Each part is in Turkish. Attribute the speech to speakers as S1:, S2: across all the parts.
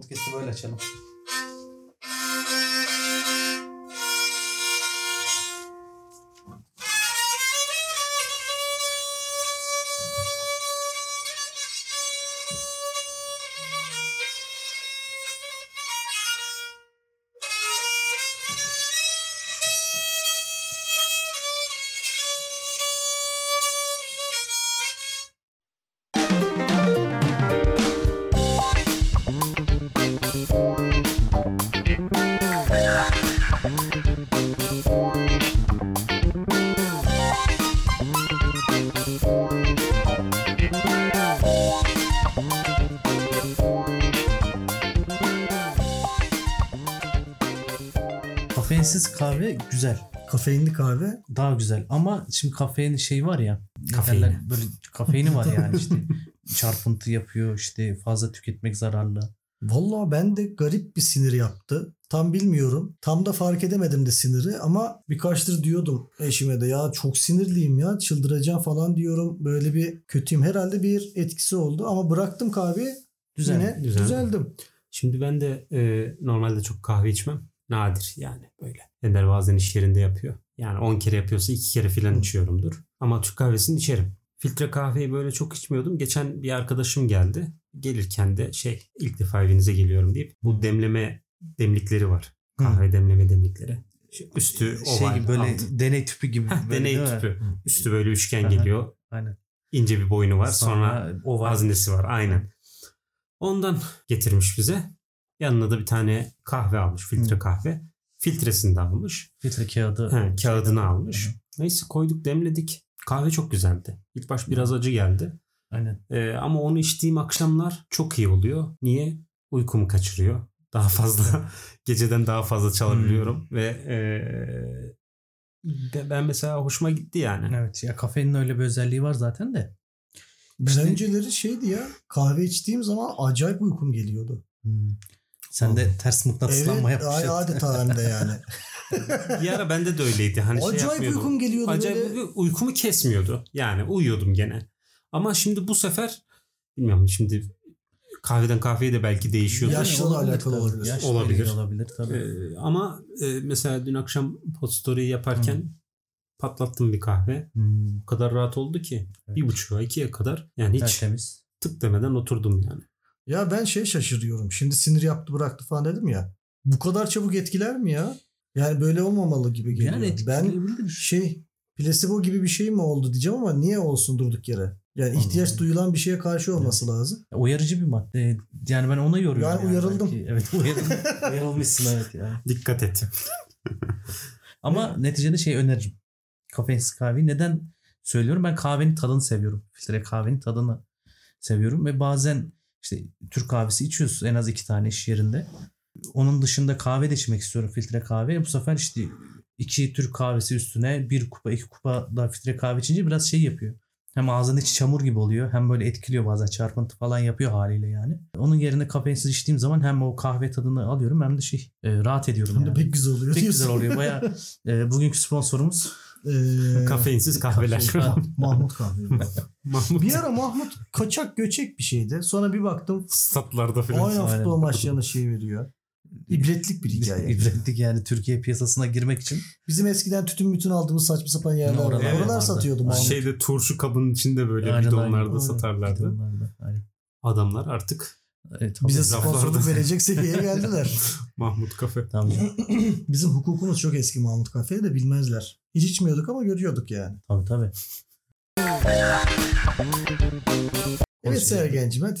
S1: Podcast'ı böyle açalım. Kahve güzel.
S2: Kafeinli kahve.
S1: Daha güzel. Ama şimdi kafein şey var ya.
S3: Kafeini.
S1: derler, Böyle kafeini var yani işte. çarpıntı yapıyor işte fazla tüketmek zararlı.
S2: Vallahi ben de garip bir sinir yaptı. Tam bilmiyorum. Tam da fark edemedim de siniri ama birkaçtır diyordum eşime de ya çok sinirliyim ya çıldıracağım falan diyorum. Böyle bir kötüyüm. Herhalde bir etkisi oldu ama bıraktım kahveyi.
S1: Güzel.
S2: Yine
S3: güzel.
S2: düzeldim.
S3: Şimdi ben de e, normalde çok kahve içmem. Nadir yani böyle. Ender bazen iş yerinde yapıyor. Yani 10 kere yapıyorsa 2 kere filan içiyorumdur. Ama Türk kahvesini içerim. Filtre kahveyi böyle çok içmiyordum. Geçen bir arkadaşım geldi. Gelirken de şey ilk defa evinize geliyorum deyip bu demleme demlikleri var. Kahve demleme demlikleri. Üstü
S1: şey
S3: oval.
S1: gibi böyle
S3: altı-
S1: deney tüpü gibi.
S3: Heh, deney tüpü. Üstü böyle üçgen
S1: Aha.
S3: geliyor.
S1: Aynen.
S3: İnce bir boynu var. Sonra,
S1: Sonra oval.
S3: haznesi var. Aynen. Ondan getirmiş bize. Yanına da bir tane kahve almış. Filtre
S1: Hı.
S3: kahve. Filtresini de almış.
S1: Filtre kağıdı.
S3: He, kağıdını almış.
S1: Hı.
S3: Neyse koyduk demledik. Kahve çok güzeldi. İlk baş biraz acı geldi.
S1: Aynen.
S3: Ee, ama onu içtiğim akşamlar çok iyi oluyor. Niye? Uykumu kaçırıyor. Daha fazla geceden daha fazla çalabiliyorum ve ee, de- ben mesela hoşuma gitti yani.
S1: Evet ya kafeinin öyle bir özelliği var zaten de.
S2: Ben
S1: İşte-
S2: önceleri şeydi ya kahve içtiğim zaman acayip uykum geliyordu.
S1: Hmm. Sen de ters mıknatıslanma
S2: Evet
S1: yapmış.
S2: ay- adeta hem de yani.
S3: Bir ara bende de öyleydi. Hani şey
S2: acayip
S3: yapmıyordum.
S2: uykum geliyordu.
S3: Acayip
S2: böyle.
S3: uykumu kesmiyordu. Yani uyuyordum gene. Ama şimdi bu sefer bilmiyorum şimdi kahveden kahveye de belki değişiyor.
S2: Yaşla da alakalı olabilir.
S1: Yaşla
S3: Olabilir.
S1: olabilir tabii.
S3: Ee, ama e, mesela dün akşam pot story yaparken patlattım bir kahve.
S1: Hmm.
S3: O kadar rahat oldu ki.
S1: Evet.
S3: Bir buçuğa ikiye kadar yani hiç
S1: Tertemiz.
S3: tık demeden oturdum yani.
S2: Ya ben şey şaşırıyorum. Şimdi sinir yaptı bıraktı falan dedim ya. Bu kadar çabuk etkiler mi ya? Yani böyle olmamalı gibi geliyor.
S1: Yani
S2: ben şey placebo gibi bir şey mi oldu diyeceğim ama niye olsun durduk yere? Yani ihtiyaç
S1: Allah.
S2: duyulan bir şeye karşı olması lazım.
S1: Uyarıcı bir madde. Yani ben ona yoruyorum.
S2: Yani uyarıldım.
S1: belki. Evet uyarıldım. Uyarılmışsın evet ya.
S3: Dikkat et.
S1: Ama neticede şey öneririm. Kafeinsiz kahveyi. Neden söylüyorum? Ben kahvenin tadını seviyorum. Filtre kahvenin tadını seviyorum. Ve bazen işte Türk kahvesi içiyoruz en az iki tane iş yerinde. Onun dışında kahve de içmek istiyorum filtre kahve. Bu sefer işte iki Türk kahvesi üstüne bir kupa iki kupa da filtre kahve içince biraz şey yapıyor. Hem ağzının içi çamur gibi oluyor hem böyle etkiliyor bazen çarpıntı falan yapıyor haliyle yani. Onun yerine kafeinsiz içtiğim zaman hem o kahve tadını alıyorum hem de şey e, rahat ediyorum.
S2: Hem de
S1: yani.
S2: pek güzel oluyor.
S1: Pek güzel
S2: diyorsun.
S1: oluyor. Baya e, bugünkü sponsorumuz
S2: Ee,
S3: Kafeinsiz kahveler.
S1: Kahve.
S2: Mahmut kahve.
S3: Mahmut
S2: bir ara Mahmut kaçak göçek bir şeydi. Sonra bir baktım
S3: statlarda falan.
S2: aynen futbol maçlarına şey veriyor. İbretlik bir hikaye.
S1: İbretlik yani Türkiye piyasasına girmek için.
S2: Bizim eskiden tütün bütün aldığımız saçma sapan yerler
S1: Oralar
S2: var. Oralar
S1: vardı.
S2: satıyordu Mahmut.
S3: Şeyde turşu kabının içinde böyle
S1: Aynen,
S3: bidonlarda
S1: aynen.
S3: satarlardı.
S1: Bidonlarda, aynen.
S3: Adamlar artık
S1: Evet, tabii.
S2: Bize sponsorluk verecek seviyeye geldiler.
S3: Mahmut Kafe.
S1: Tabii.
S2: Bizim hukukumuz çok eski Mahmut Kafe'yi de bilmezler. Hiç içmiyorduk ama görüyorduk yani.
S1: tabii tabii.
S2: Evet Sergen'cim hadi.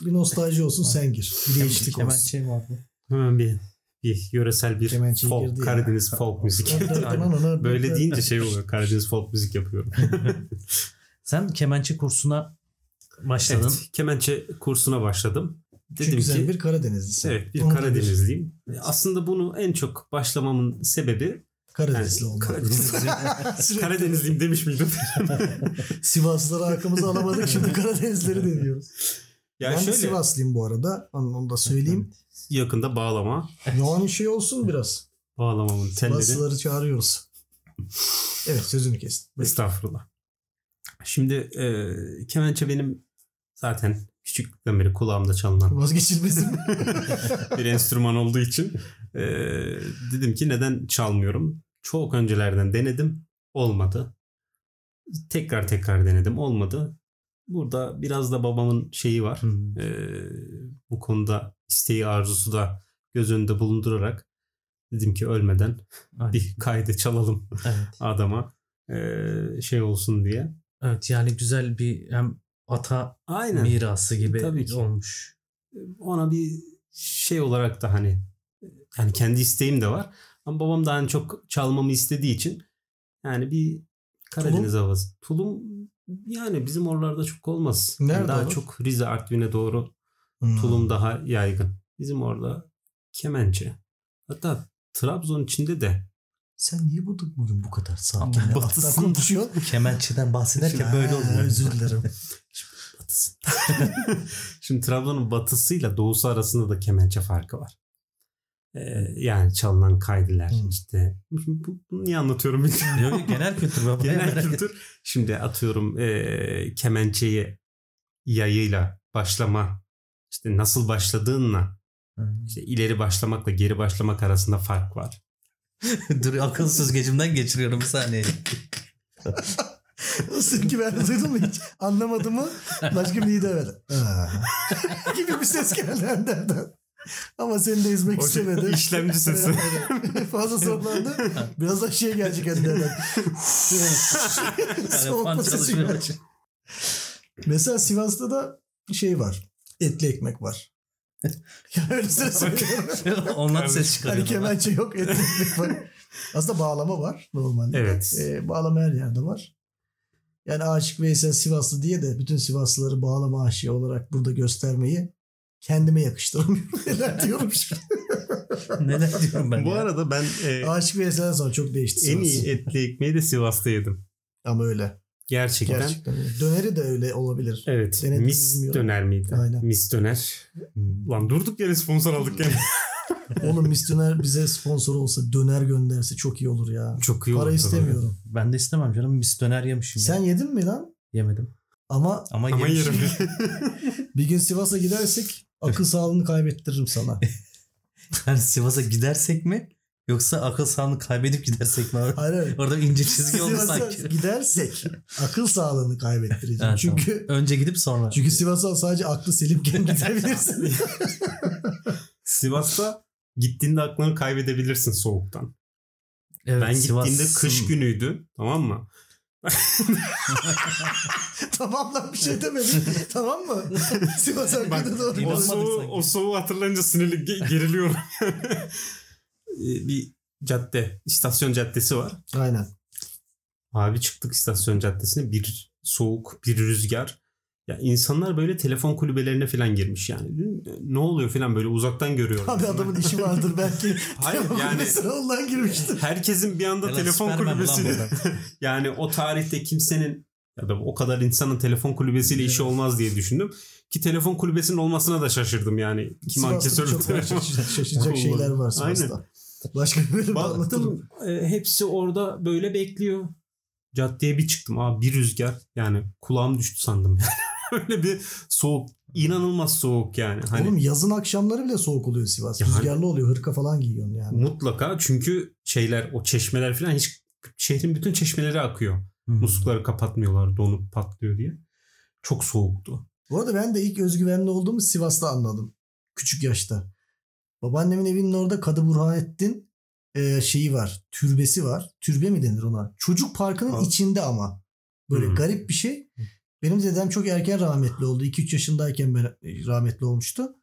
S2: Bir nostalji olsun sen gir. Bir değişiklik olsun.
S1: Kemençe vardı.
S3: Hemen bir, bir yöresel bir
S2: Kemençe
S3: folk,
S2: ya.
S3: Karadeniz folk müzik. Böyle deyince şey oluyor. Karadeniz folk müzik yapıyorum.
S1: Sen kemençe kursuna başladın.
S3: evet, kemençe kursuna başladım. Dedim
S2: Çünkü sen
S3: ki
S2: bir Karadenizlisin.
S3: evet bir
S2: Onu
S3: Karadenizliyim. Aslında bunu en çok başlamamın sebebi
S2: Karadenizli
S3: yani,
S2: olmak.
S3: Karadeniz,
S2: Sürekli
S3: Karadenizliyim demiş miydim?
S2: Sivaslıları arkamıza alamadık şimdi Karadenizleri de diyoruz.
S3: ya
S2: ben de
S3: şöyle
S2: Sivaslıyım bu arada. Onu, onu da söyleyeyim.
S3: yakında bağlama.
S2: Yani şey olsun biraz.
S3: Bağlamamın telleri.
S2: Sivaslıları çağırıyoruz. Evet sözünü kestim.
S3: Estağfurullah. Şimdi e, kemençe benim zaten küçüklükten beri kulağımda çalınan
S2: Vazgeçilmezim.
S3: bir enstrüman olduğu için e, dedim ki neden çalmıyorum? Çok öncelerden denedim. Olmadı. Tekrar tekrar denedim. Olmadı. Burada biraz da babamın şeyi var.
S1: Hmm.
S3: E, bu konuda isteği arzusu da göz önünde bulundurarak dedim ki ölmeden
S1: Aynen.
S3: bir kaydı çalalım
S1: Evet.
S3: adama e, şey olsun diye.
S1: Evet yani güzel bir hem ata
S3: Aynen.
S1: mirası gibi
S3: Tabii ki.
S1: olmuş.
S3: Ona bir şey olarak da hani yani kendi isteğim de var. Ama babam da hani çok çalmamı istediği için yani bir Karadeniz havası. Tulum yani bizim oralarda çok olmaz. Yani
S2: Nerede
S3: daha
S2: olur?
S3: çok Rize Artvin'e doğru
S2: Hmm.
S3: tulum daha yaygın. Bizim orada kemençe. Hatta Trabzon içinde de
S2: Sen niye bu bugün bu kadar sakin? Alttan
S3: batısın.
S2: konuşuyorsun.
S1: Kemençeden bahsederken böyle oluyor.
S2: Özür dilerim.
S3: batısı. Şimdi Trabzon'un batısıyla doğusu arasında da kemençe farkı var. Ee, yani çalınan kaydılar
S2: Hmm.
S3: işte. Bu- bu- Bunu niye anlatıyorum bilmiyorum.
S1: Yok, genel kültür baba.
S3: Genel kültür. Şimdi atıyorum e, kemençeyi yayıyla başlama işte nasıl başladığınla
S1: Hmm.
S3: işte ileri başlamakla geri başlamak arasında fark var.
S1: Dur akıl süzgecimden geçiriyorum bir saniye.
S2: Sırkı ben duydun mu hiç? Anlamadım mı? Başka bir iyi de ver. Ha. gibi bir ses geldi Ender'den. Ama seni de ezmek
S3: O şey,
S2: istemedim.
S3: işlemci sesi.
S2: Evet, evet. Fazla zorlandı. Birazdan şey gelecek Ender'den. Soğutma sesi gelecek. Mesela Sivas'ta da şey var. Etli ekmek var. ya öyle söylüyorum.
S1: Ondan ses
S2: hani
S1: çıkarıyor.
S2: kemençe yok ekmek var. Aslında bağlama var normalde.
S3: Evet.
S2: Ee, bağlama her yerde var. Yani Aşık Veysel Sivaslı diye de bütün Sivaslıları bağlama aşığı olarak burada göstermeyi kendime yakıştıramıyorum. Neler diyorum şimdi.
S1: Neler diyorum ben
S3: Bu
S1: ya.
S3: arada ben e,
S2: Aşık Veysel'den sonra çok değişti
S3: en
S2: Sivas.
S3: iyi etli ekmeği de Sivas'ta yedim.
S2: Ama öyle.
S3: Gerçekten.
S2: Gerçekten. Döneri de öyle olabilir.
S3: Evet.
S2: Denedim,
S3: mis
S2: bilmiyorum.
S3: döner miydi?
S2: Aynen.
S3: Mis döner.
S1: Hmm.
S3: Lan durduk yere sponsor aldık yani.
S2: Oğlum Mis Döner bize sponsor olsa döner gönderse çok iyi olur ya.
S3: Çok iyi
S2: Para
S3: oldu.
S2: istemiyorum.
S1: Ben de istemem canım. Mis döner yemişim.
S2: Sen
S1: ya.
S2: yedin mi lan?
S1: Yemedim.
S2: Ama
S1: Ama,
S3: Ama yerim.
S2: bir gün Sivas'a gidersek akıl sağlığını kaybettiririm sana.
S1: Yani Sivas'a gidersek mi? Yoksa akıl sağlığını kaybedip gidersek mi?
S2: Hayır hayır.
S1: Orada ince çizgi oldu
S2: Sivas'a
S1: sanki.
S2: gidersek akıl sağlığını kaybettireceğim.
S1: Ha,
S2: çünkü
S1: tamam. Önce gidip sonra.
S2: çünkü Sivas'a sadece aklı selimken gidebilirsin.
S3: Sivas'ta gittiğinde aklını kaybedebilirsin soğuktan.
S1: Evet,
S3: ben gittiğimde
S1: Sivas'ın-
S3: kış günüydü. Tamam mı?
S2: tamam lan bir şey demedim. tamam mı? Sivas'a
S3: Bak,
S2: doğru.
S3: o, soğuğu, o soğuğu hatırlayınca sinirli ge- geriliyorum. Ee, bir cadde, istasyon caddesi var.
S2: Aynen.
S3: Abi çıktık istasyon caddesine bir soğuk, bir rüzgar. Ya insanlar böyle telefon kulübelerine falan girmiş yani. Ne oluyor falan böyle uzaktan görüyorum.
S2: Abi adamın işi vardır belki.
S3: Hayır, yani-
S2: ondan girmiştir.
S3: Herkesin bir anda
S1: Helal
S3: telefon
S1: burada.
S3: yani o tarihte kimsenin ya da o kadar insanın telefon kulübesiyle işi olmaz diye düşündüm. Ki telefon kulübesinin olmasına da şaşırdım yani. Kim ankesörlü telefon.
S2: şaşıracak, şeyler var Sivas'ta. Başka bir.
S3: Baktım e, hepsi orada böyle bekliyor. Caddeye bir çıktım abi bir rüzgar yani kulağım düştü sandım. Öyle bir soğuk inanılmaz soğuk yani. Hani
S2: Oğlum yazın akşamları bile soğuk oluyor Sivas.
S3: Yani-
S2: Rüzgarlı oluyor. Hırka falan giyiyorsun yani.
S3: mutlaka çünkü şeyler o çeşmeler falan hiç şehrin bütün çeşmeleri akıyor.
S1: Hmm.
S3: Muslukları kapatmıyorlar donup patlıyor diye. Çok soğuktu.
S2: Bu arada ben de ilk özgüvenli olduğumu Sivas'ta anladım. Küçük yaşta. Babaannemin evinin orada Kadı Burhanettin e, şeyi var. Türbesi var. Türbe mi denir ona? Çocuk parkının
S3: Ha.
S2: içinde ama. Böyle
S3: Hmm.
S2: garip bir şey. Benim dedem çok erken rahmetli oldu. 2-3 yaşındayken ben e, rahmetli olmuştu.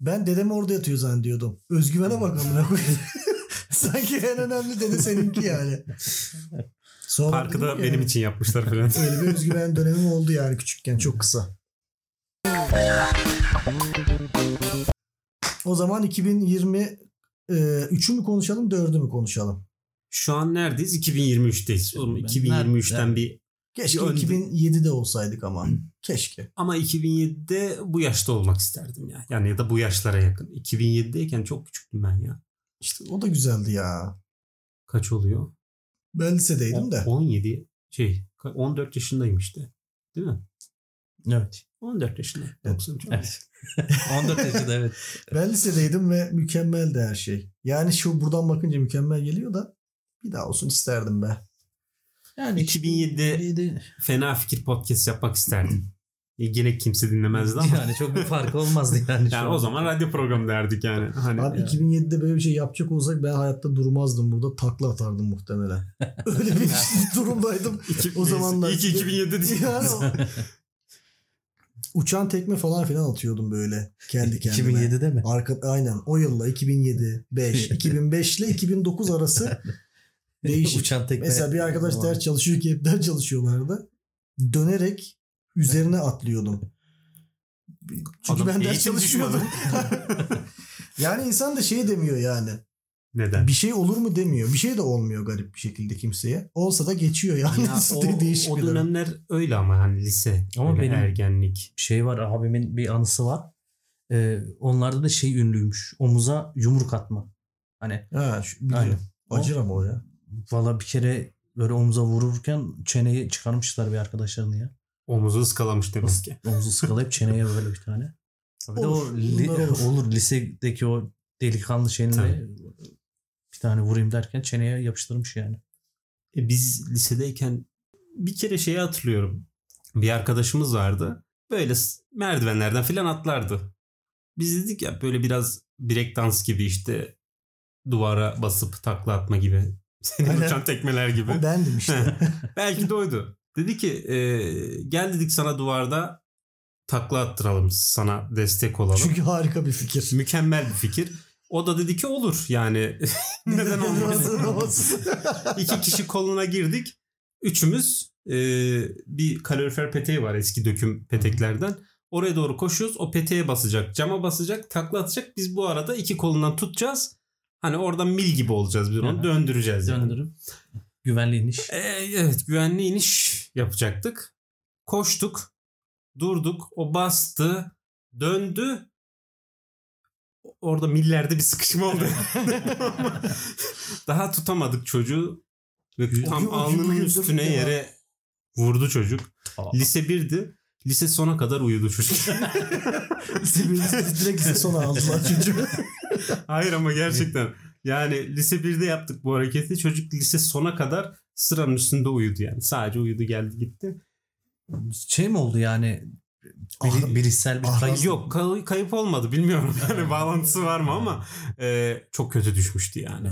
S2: Ben dedem orada yatıyor zannediyordum. Özgüvene bak amına koyayım. Sanki en önemli dede seninki yani. Sonra
S3: Parkı da
S2: ki,
S3: benim
S2: yani,
S3: için yapmışlar falan.
S2: Öyle bir özgüven dönemim oldu yani küçükken çok kısa. O zaman 2020 e, 3'ü mü konuşalım 4'ü mü konuşalım?
S3: Şu an neredeyiz? 2023'teyiz. Oğlum
S1: Ben
S3: 2023'ten
S1: nerede?
S3: bir
S2: Keşke
S3: Bir önde-
S2: 2007'de olsaydık ama. Keşke.
S3: ama 2007'de bu yaşta olmak isterdim ya. Yani ya da bu yaşlara yakın. 2007'deyken çok küçüktüm ben ya.
S2: İşte o da güzeldi ya.
S3: Kaç oluyor?
S2: Ben lisedeydim de.
S3: 17 şey 14 yaşındayım işte. Değil mi?
S1: Evet.
S3: 14 yaşında.
S2: Evet.
S3: 93.
S1: Evet. 14 yaşında evet.
S2: Ben lisedeydim ve mükemmeldi her şey. Yani şu buradan bakınca mükemmel geliyor da bir daha olsun isterdim be.
S1: Yani
S3: 2007'de
S1: Yedi-
S3: fena fikir podcast yapmak isterdim. Gene kimse dinlemezdi ama.
S1: yani çok bir fark olmazdı yani.
S3: Yani
S1: an.
S3: o zaman radyo programı derdik yani. Hani
S2: Abi
S1: Ya.
S2: 2007'de böyle bir şey yapacak olsak ben hayatta durmazdım burada. Takla atardım muhtemelen. Öyle bir durumdaydım.
S3: iki,
S2: o zamanlar-
S3: İyi ki 2007 değil.
S2: Yani Uçan tekme falan filan atıyordum böyle kendi kendime.
S1: 2007'de mi?
S2: Arka, aynen o yılla 2007, 5, 2005 ile 2009 arası değişik.
S1: Uçan tekme.
S2: Mesela bir arkadaş ders çalışıyor ki hep ders çalışıyorlardı. Dönerek üzerine atlıyordum. Çünkü
S3: Adam
S2: ben ders çalışmıyordum. yani insan da şey demiyor yani.
S3: Neden?
S2: Bir şey olur mu demiyor. Bir şey de olmuyor garip bir şekilde kimseye. Olsa da geçiyor yani.
S3: Ya o,
S2: Değişik
S3: o dönemler öyle ama hani lise,
S1: Ama
S3: öyle
S1: benim-
S3: ergenlik.
S1: şey var abimin bir anısı var. Ee, onlarda da şey ünlüymüş. Omuza yumruk atma. Hani
S2: Ha, şu,
S1: Aynen.
S2: Acır ama o ya.
S1: valla bir kere böyle omuza vururken çeneyi çıkarmışlar bir arkadaşlarını ya.
S3: Omuzu ıskalamış demek ki.
S1: Omuzu sıkalayıp çeneye böyle bir tane. Bir de
S2: Olur,
S1: o li-
S2: olur.
S1: olur. lisedeki o delikanlı şeyini
S3: Tabii.
S1: Tane vurayım derken çeneye yapıştırmış yani.
S3: E, biz lisedeyken bir kere şeyi hatırlıyorum. Bir arkadaşımız vardı. Böyle merdivenlerden filan atlardı. Biz dedik ya böyle biraz break dans gibi işte duvara basıp takla atma gibi. Senin uçan tekmeler gibi.
S2: O bendim işte.
S3: Belki de oydu. Dedi ki e, gel dedik sana duvarda takla attıralım sana destek olalım.
S2: Çünkü harika bir fikir.
S3: Mükemmel bir fikir. O da dedi ki olur yani neden olmasın. İki kişi koluna girdik. Üçümüz e, bir kalorifer peteği var eski döküm peteklerden. Oraya doğru koşuyoruz. O peteğe basacak, cama basacak, takla atacak. Biz bu arada iki kolundan tutacağız. Hani orada mil gibi olacağız biz onu
S1: hı.
S3: döndüreceğiz. yani.
S1: Döndürüp güvenli iniş.
S3: E, evet güvenli iniş yapacaktık. Koştuk. Durduk. O bastı. Döndü. Orada millerde bir sıkışma oldu. Daha tutamadık çocuğu. Ve tam
S2: ucu
S3: alnının üstüne
S2: ya.
S3: yere vurdu çocuk.
S1: Aa.
S3: Lise 1'di. Lise sona kadar uyudu çocuk.
S2: Direkt lise sona aldılar çocuğu.
S3: Hayır ama gerçekten. Yani lise 1'de yaptık bu hareketi. Çocuk lise sona kadar sıranın üstünde uyudu yani. Sadece uyudu geldi gitti.
S1: Şey mi oldu yani?
S2: Ah-
S1: Bili, bilişsel bir
S2: ah-
S1: kayıp.
S3: Yok kay- kayıp olmadı bilmiyorum yani bağlantısı var mı ama e, çok kötü düşmüştü yani.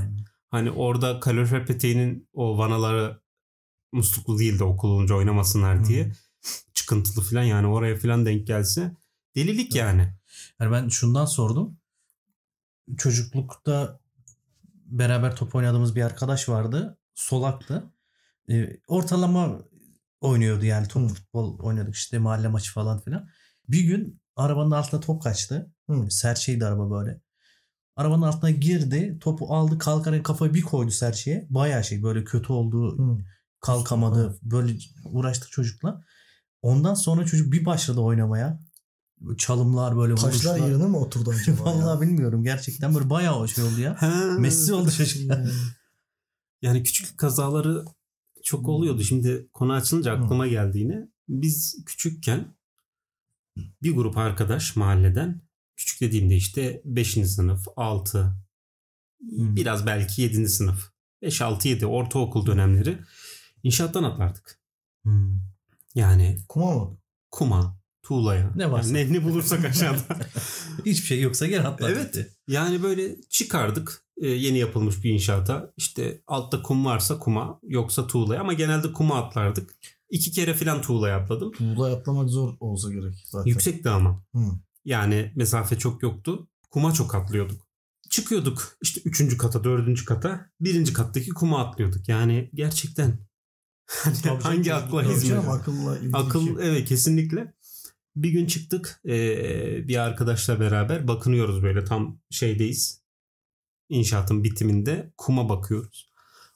S3: Hani orada kalorifer peteğinin o vanaları musluklu değildi okul olunca oynamasınlar diye. Çıkıntılı falan yani oraya falan denk gelse delilik yani.
S1: Yani ben şundan sordum. Çocuklukta beraber top oynadığımız bir arkadaş vardı. Solaktı. Ee, ortalama oynuyordu yani top
S2: Hı.
S1: futbol oynadık işte mahalle maçı falan filan. Bir gün arabanın altına top kaçtı.
S2: Hı.
S1: Serçeydi araba böyle. Arabanın altına girdi. Topu aldı kalkarak kafayı bir koydu serçeye. Bayağı şey böyle kötü oldu.
S2: Hı.
S1: Kalkamadı. Böyle uğraştık çocukla. Ondan sonra çocuk bir başladı oynamaya. Çalımlar böyle
S2: Taşlar
S1: vuruşlar.
S2: yerine mi oturdu acaba? ya?
S1: Vallahi bilmiyorum. Gerçekten böyle bayağı o şey oldu ya. Messi oldu çocuk.
S3: Yani küçük kazaları çok oluyordu. Şimdi konu açılınca aklıma geldi yine. Biz küçükken bir grup arkadaş mahalleden küçük dediğimde işte 5. sınıf, 6, biraz belki 7. sınıf. 5, 6, 7 ortaokul dönemleri inşaattan atlardık.
S1: Hmm.
S3: Yani
S2: Kuma mı?
S3: kuma, tuğlaya.
S1: Ne varsa.
S3: Yani ne, ne bulursak aşağıda.
S1: Hiçbir şey yoksa gel atla.
S3: Evet.
S1: dedi.
S3: Yani böyle çıkardık e, yeni yapılmış bir inşaata. İşte altta kum varsa kuma yoksa tuğlaya ama genelde kuma atlardık. İki kere falan tuğlaya atladım.
S2: Tuğla atlamak zor olsa gerek zaten.
S3: Yüksekti ama.
S2: Hı.
S3: Yani mesafe çok yoktu. Kuma çok atlıyorduk. Çıkıyorduk işte üçüncü kata, dördüncü kata. Birinci kattaki kuma atlıyorduk. Yani gerçekten hani hangi akla hizmet?
S2: Akılla ilgili
S3: Akıl
S2: şey.
S3: evet kesinlikle. Bir gün çıktık eee, bir arkadaşla beraber bakınıyoruz böyle tam şeydeyiz. İnşaatın bitiminde kuma bakıyoruz.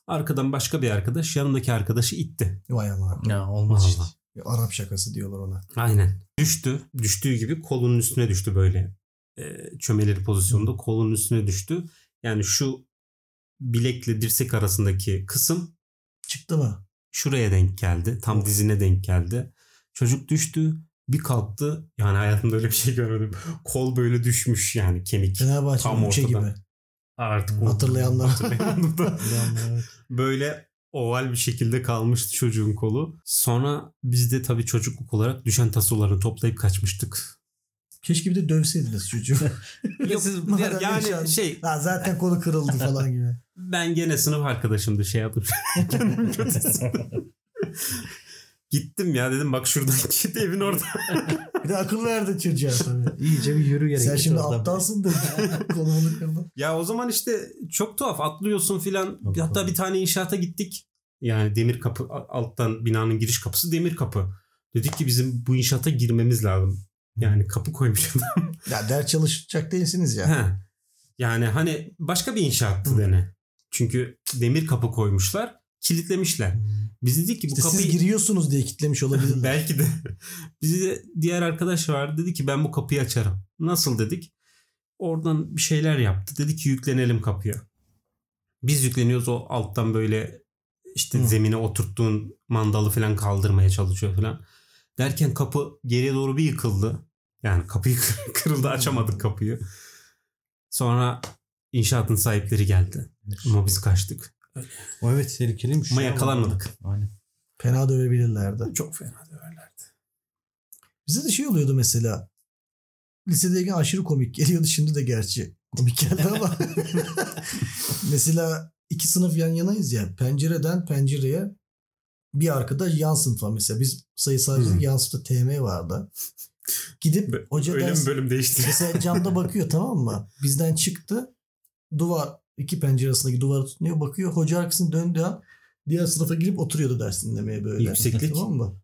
S3: Arkadan başka bir arkadaş yanındaki arkadaşı itti.
S2: Vay aman.
S1: Ya olmaz işte.
S2: Arap şakası diyorlar ona.
S3: Aynen. Düştü. Düştüğü gibi kolunun üstüne düştü böyle. Eee çömeleri pozisyonda kolunun üstüne düştü. Yani şu bilekle dirsek arasındaki kısım
S2: Çıktı mı?
S3: şuraya denk geldi. Tam dizine denk geldi. Çocuk düştü. Bir kalktı. Yani hayatımda öyle bir şey görmedim. Kol böyle düşmüş yani kemik.
S2: Fenerbahçe
S3: Tam ortadan.
S2: gibi.
S3: Artık
S2: Hatırlayanlar.
S3: Hatırlayanlar da.
S2: Evet.
S3: böyle oval bir şekilde kalmıştı çocuğun kolu. Sonra biz de tabii çocukluk olarak düşen tasolarını toplayıp kaçmıştık.
S2: Keşke bir de dövseydiniz çocuğu.
S3: Yok, yani
S2: yaşan-
S3: şey
S2: Ha, zaten kolu kırıldı falan gibi.
S3: ben gene sınıf arkadaşımdı şey yaptım. Gittim ya dedim bak şuradan git evin orada.
S2: Bir de akıl verdi çocuğa tabii.
S1: İyice bir yürüyerek.
S2: Sen
S1: git
S2: şimdi aptalsın da kolunu kırdın.
S3: Ya o zaman işte çok tuhaf atlıyorsun filan. Hatta
S1: tabii.
S3: bir tane inşaata gittik. Yani demir kapı alttan binanın giriş kapısı demir kapı. Dedik ki bizim bu inşaata girmemiz lazım. Yani kapı koymuş adam.
S2: Ya ders çalışacak değilsiniz ya.
S3: He. Yani hani başka bir inşaattı dene. Çünkü demir kapı koymuşlar. Kilitlemişler. Biz dedik ki bu
S2: İşte
S3: kapıyı
S2: siz giriyorsunuz diye kitlemiş olabilirler.
S3: belki de bizi de diğer arkadaş vardı dedi ki ben bu kapıyı açarım. Nasıl dedik? Oradan bir şeyler yaptı. Dedi ki yüklenelim kapıya. Biz yükleniyoruz o alttan böyle işte
S2: Hı.
S3: zemine oturttuğun mandalı falan kaldırmaya çalışıyor falan. Derken kapı geriye doğru bir yıkıldı. Yani kapıyı kırıldı açamadık kapıyı. Sonra inşaatın sahipleri geldi. Ama biz kaçtık.
S1: O evet tehlikeliymiş.
S3: Ama
S1: ya.
S3: yakalanmadık.
S1: Aynen.
S2: Fena dövebilirlerdi.
S3: Çok fena döverlerdi.
S2: Bize de şey oluyordu mesela. Lisedeyken aşırı komik geliyordu. Şimdi de gerçi komik geldi ama. mesela iki sınıf yan yanayız ya. Pencereden pencereye bir arkadaş yan sınıfa mesela. Biz sayısalcılık
S3: Hı.
S2: yan sınıfta TM vardı. Gidip
S3: Bö-
S2: hoca
S3: Öyle
S2: ders,
S3: mi bölüm değişti?
S2: mesela camda bakıyor tamam mı? Bizden çıktı. Duvar iki pencere arasındaki duvara tutunuyor bakıyor. Hoca arkasını döndüğü an diğer sınıfa girip oturuyordu ders dinlemeye böyle.
S3: Yükseklik.
S2: Tamam mı?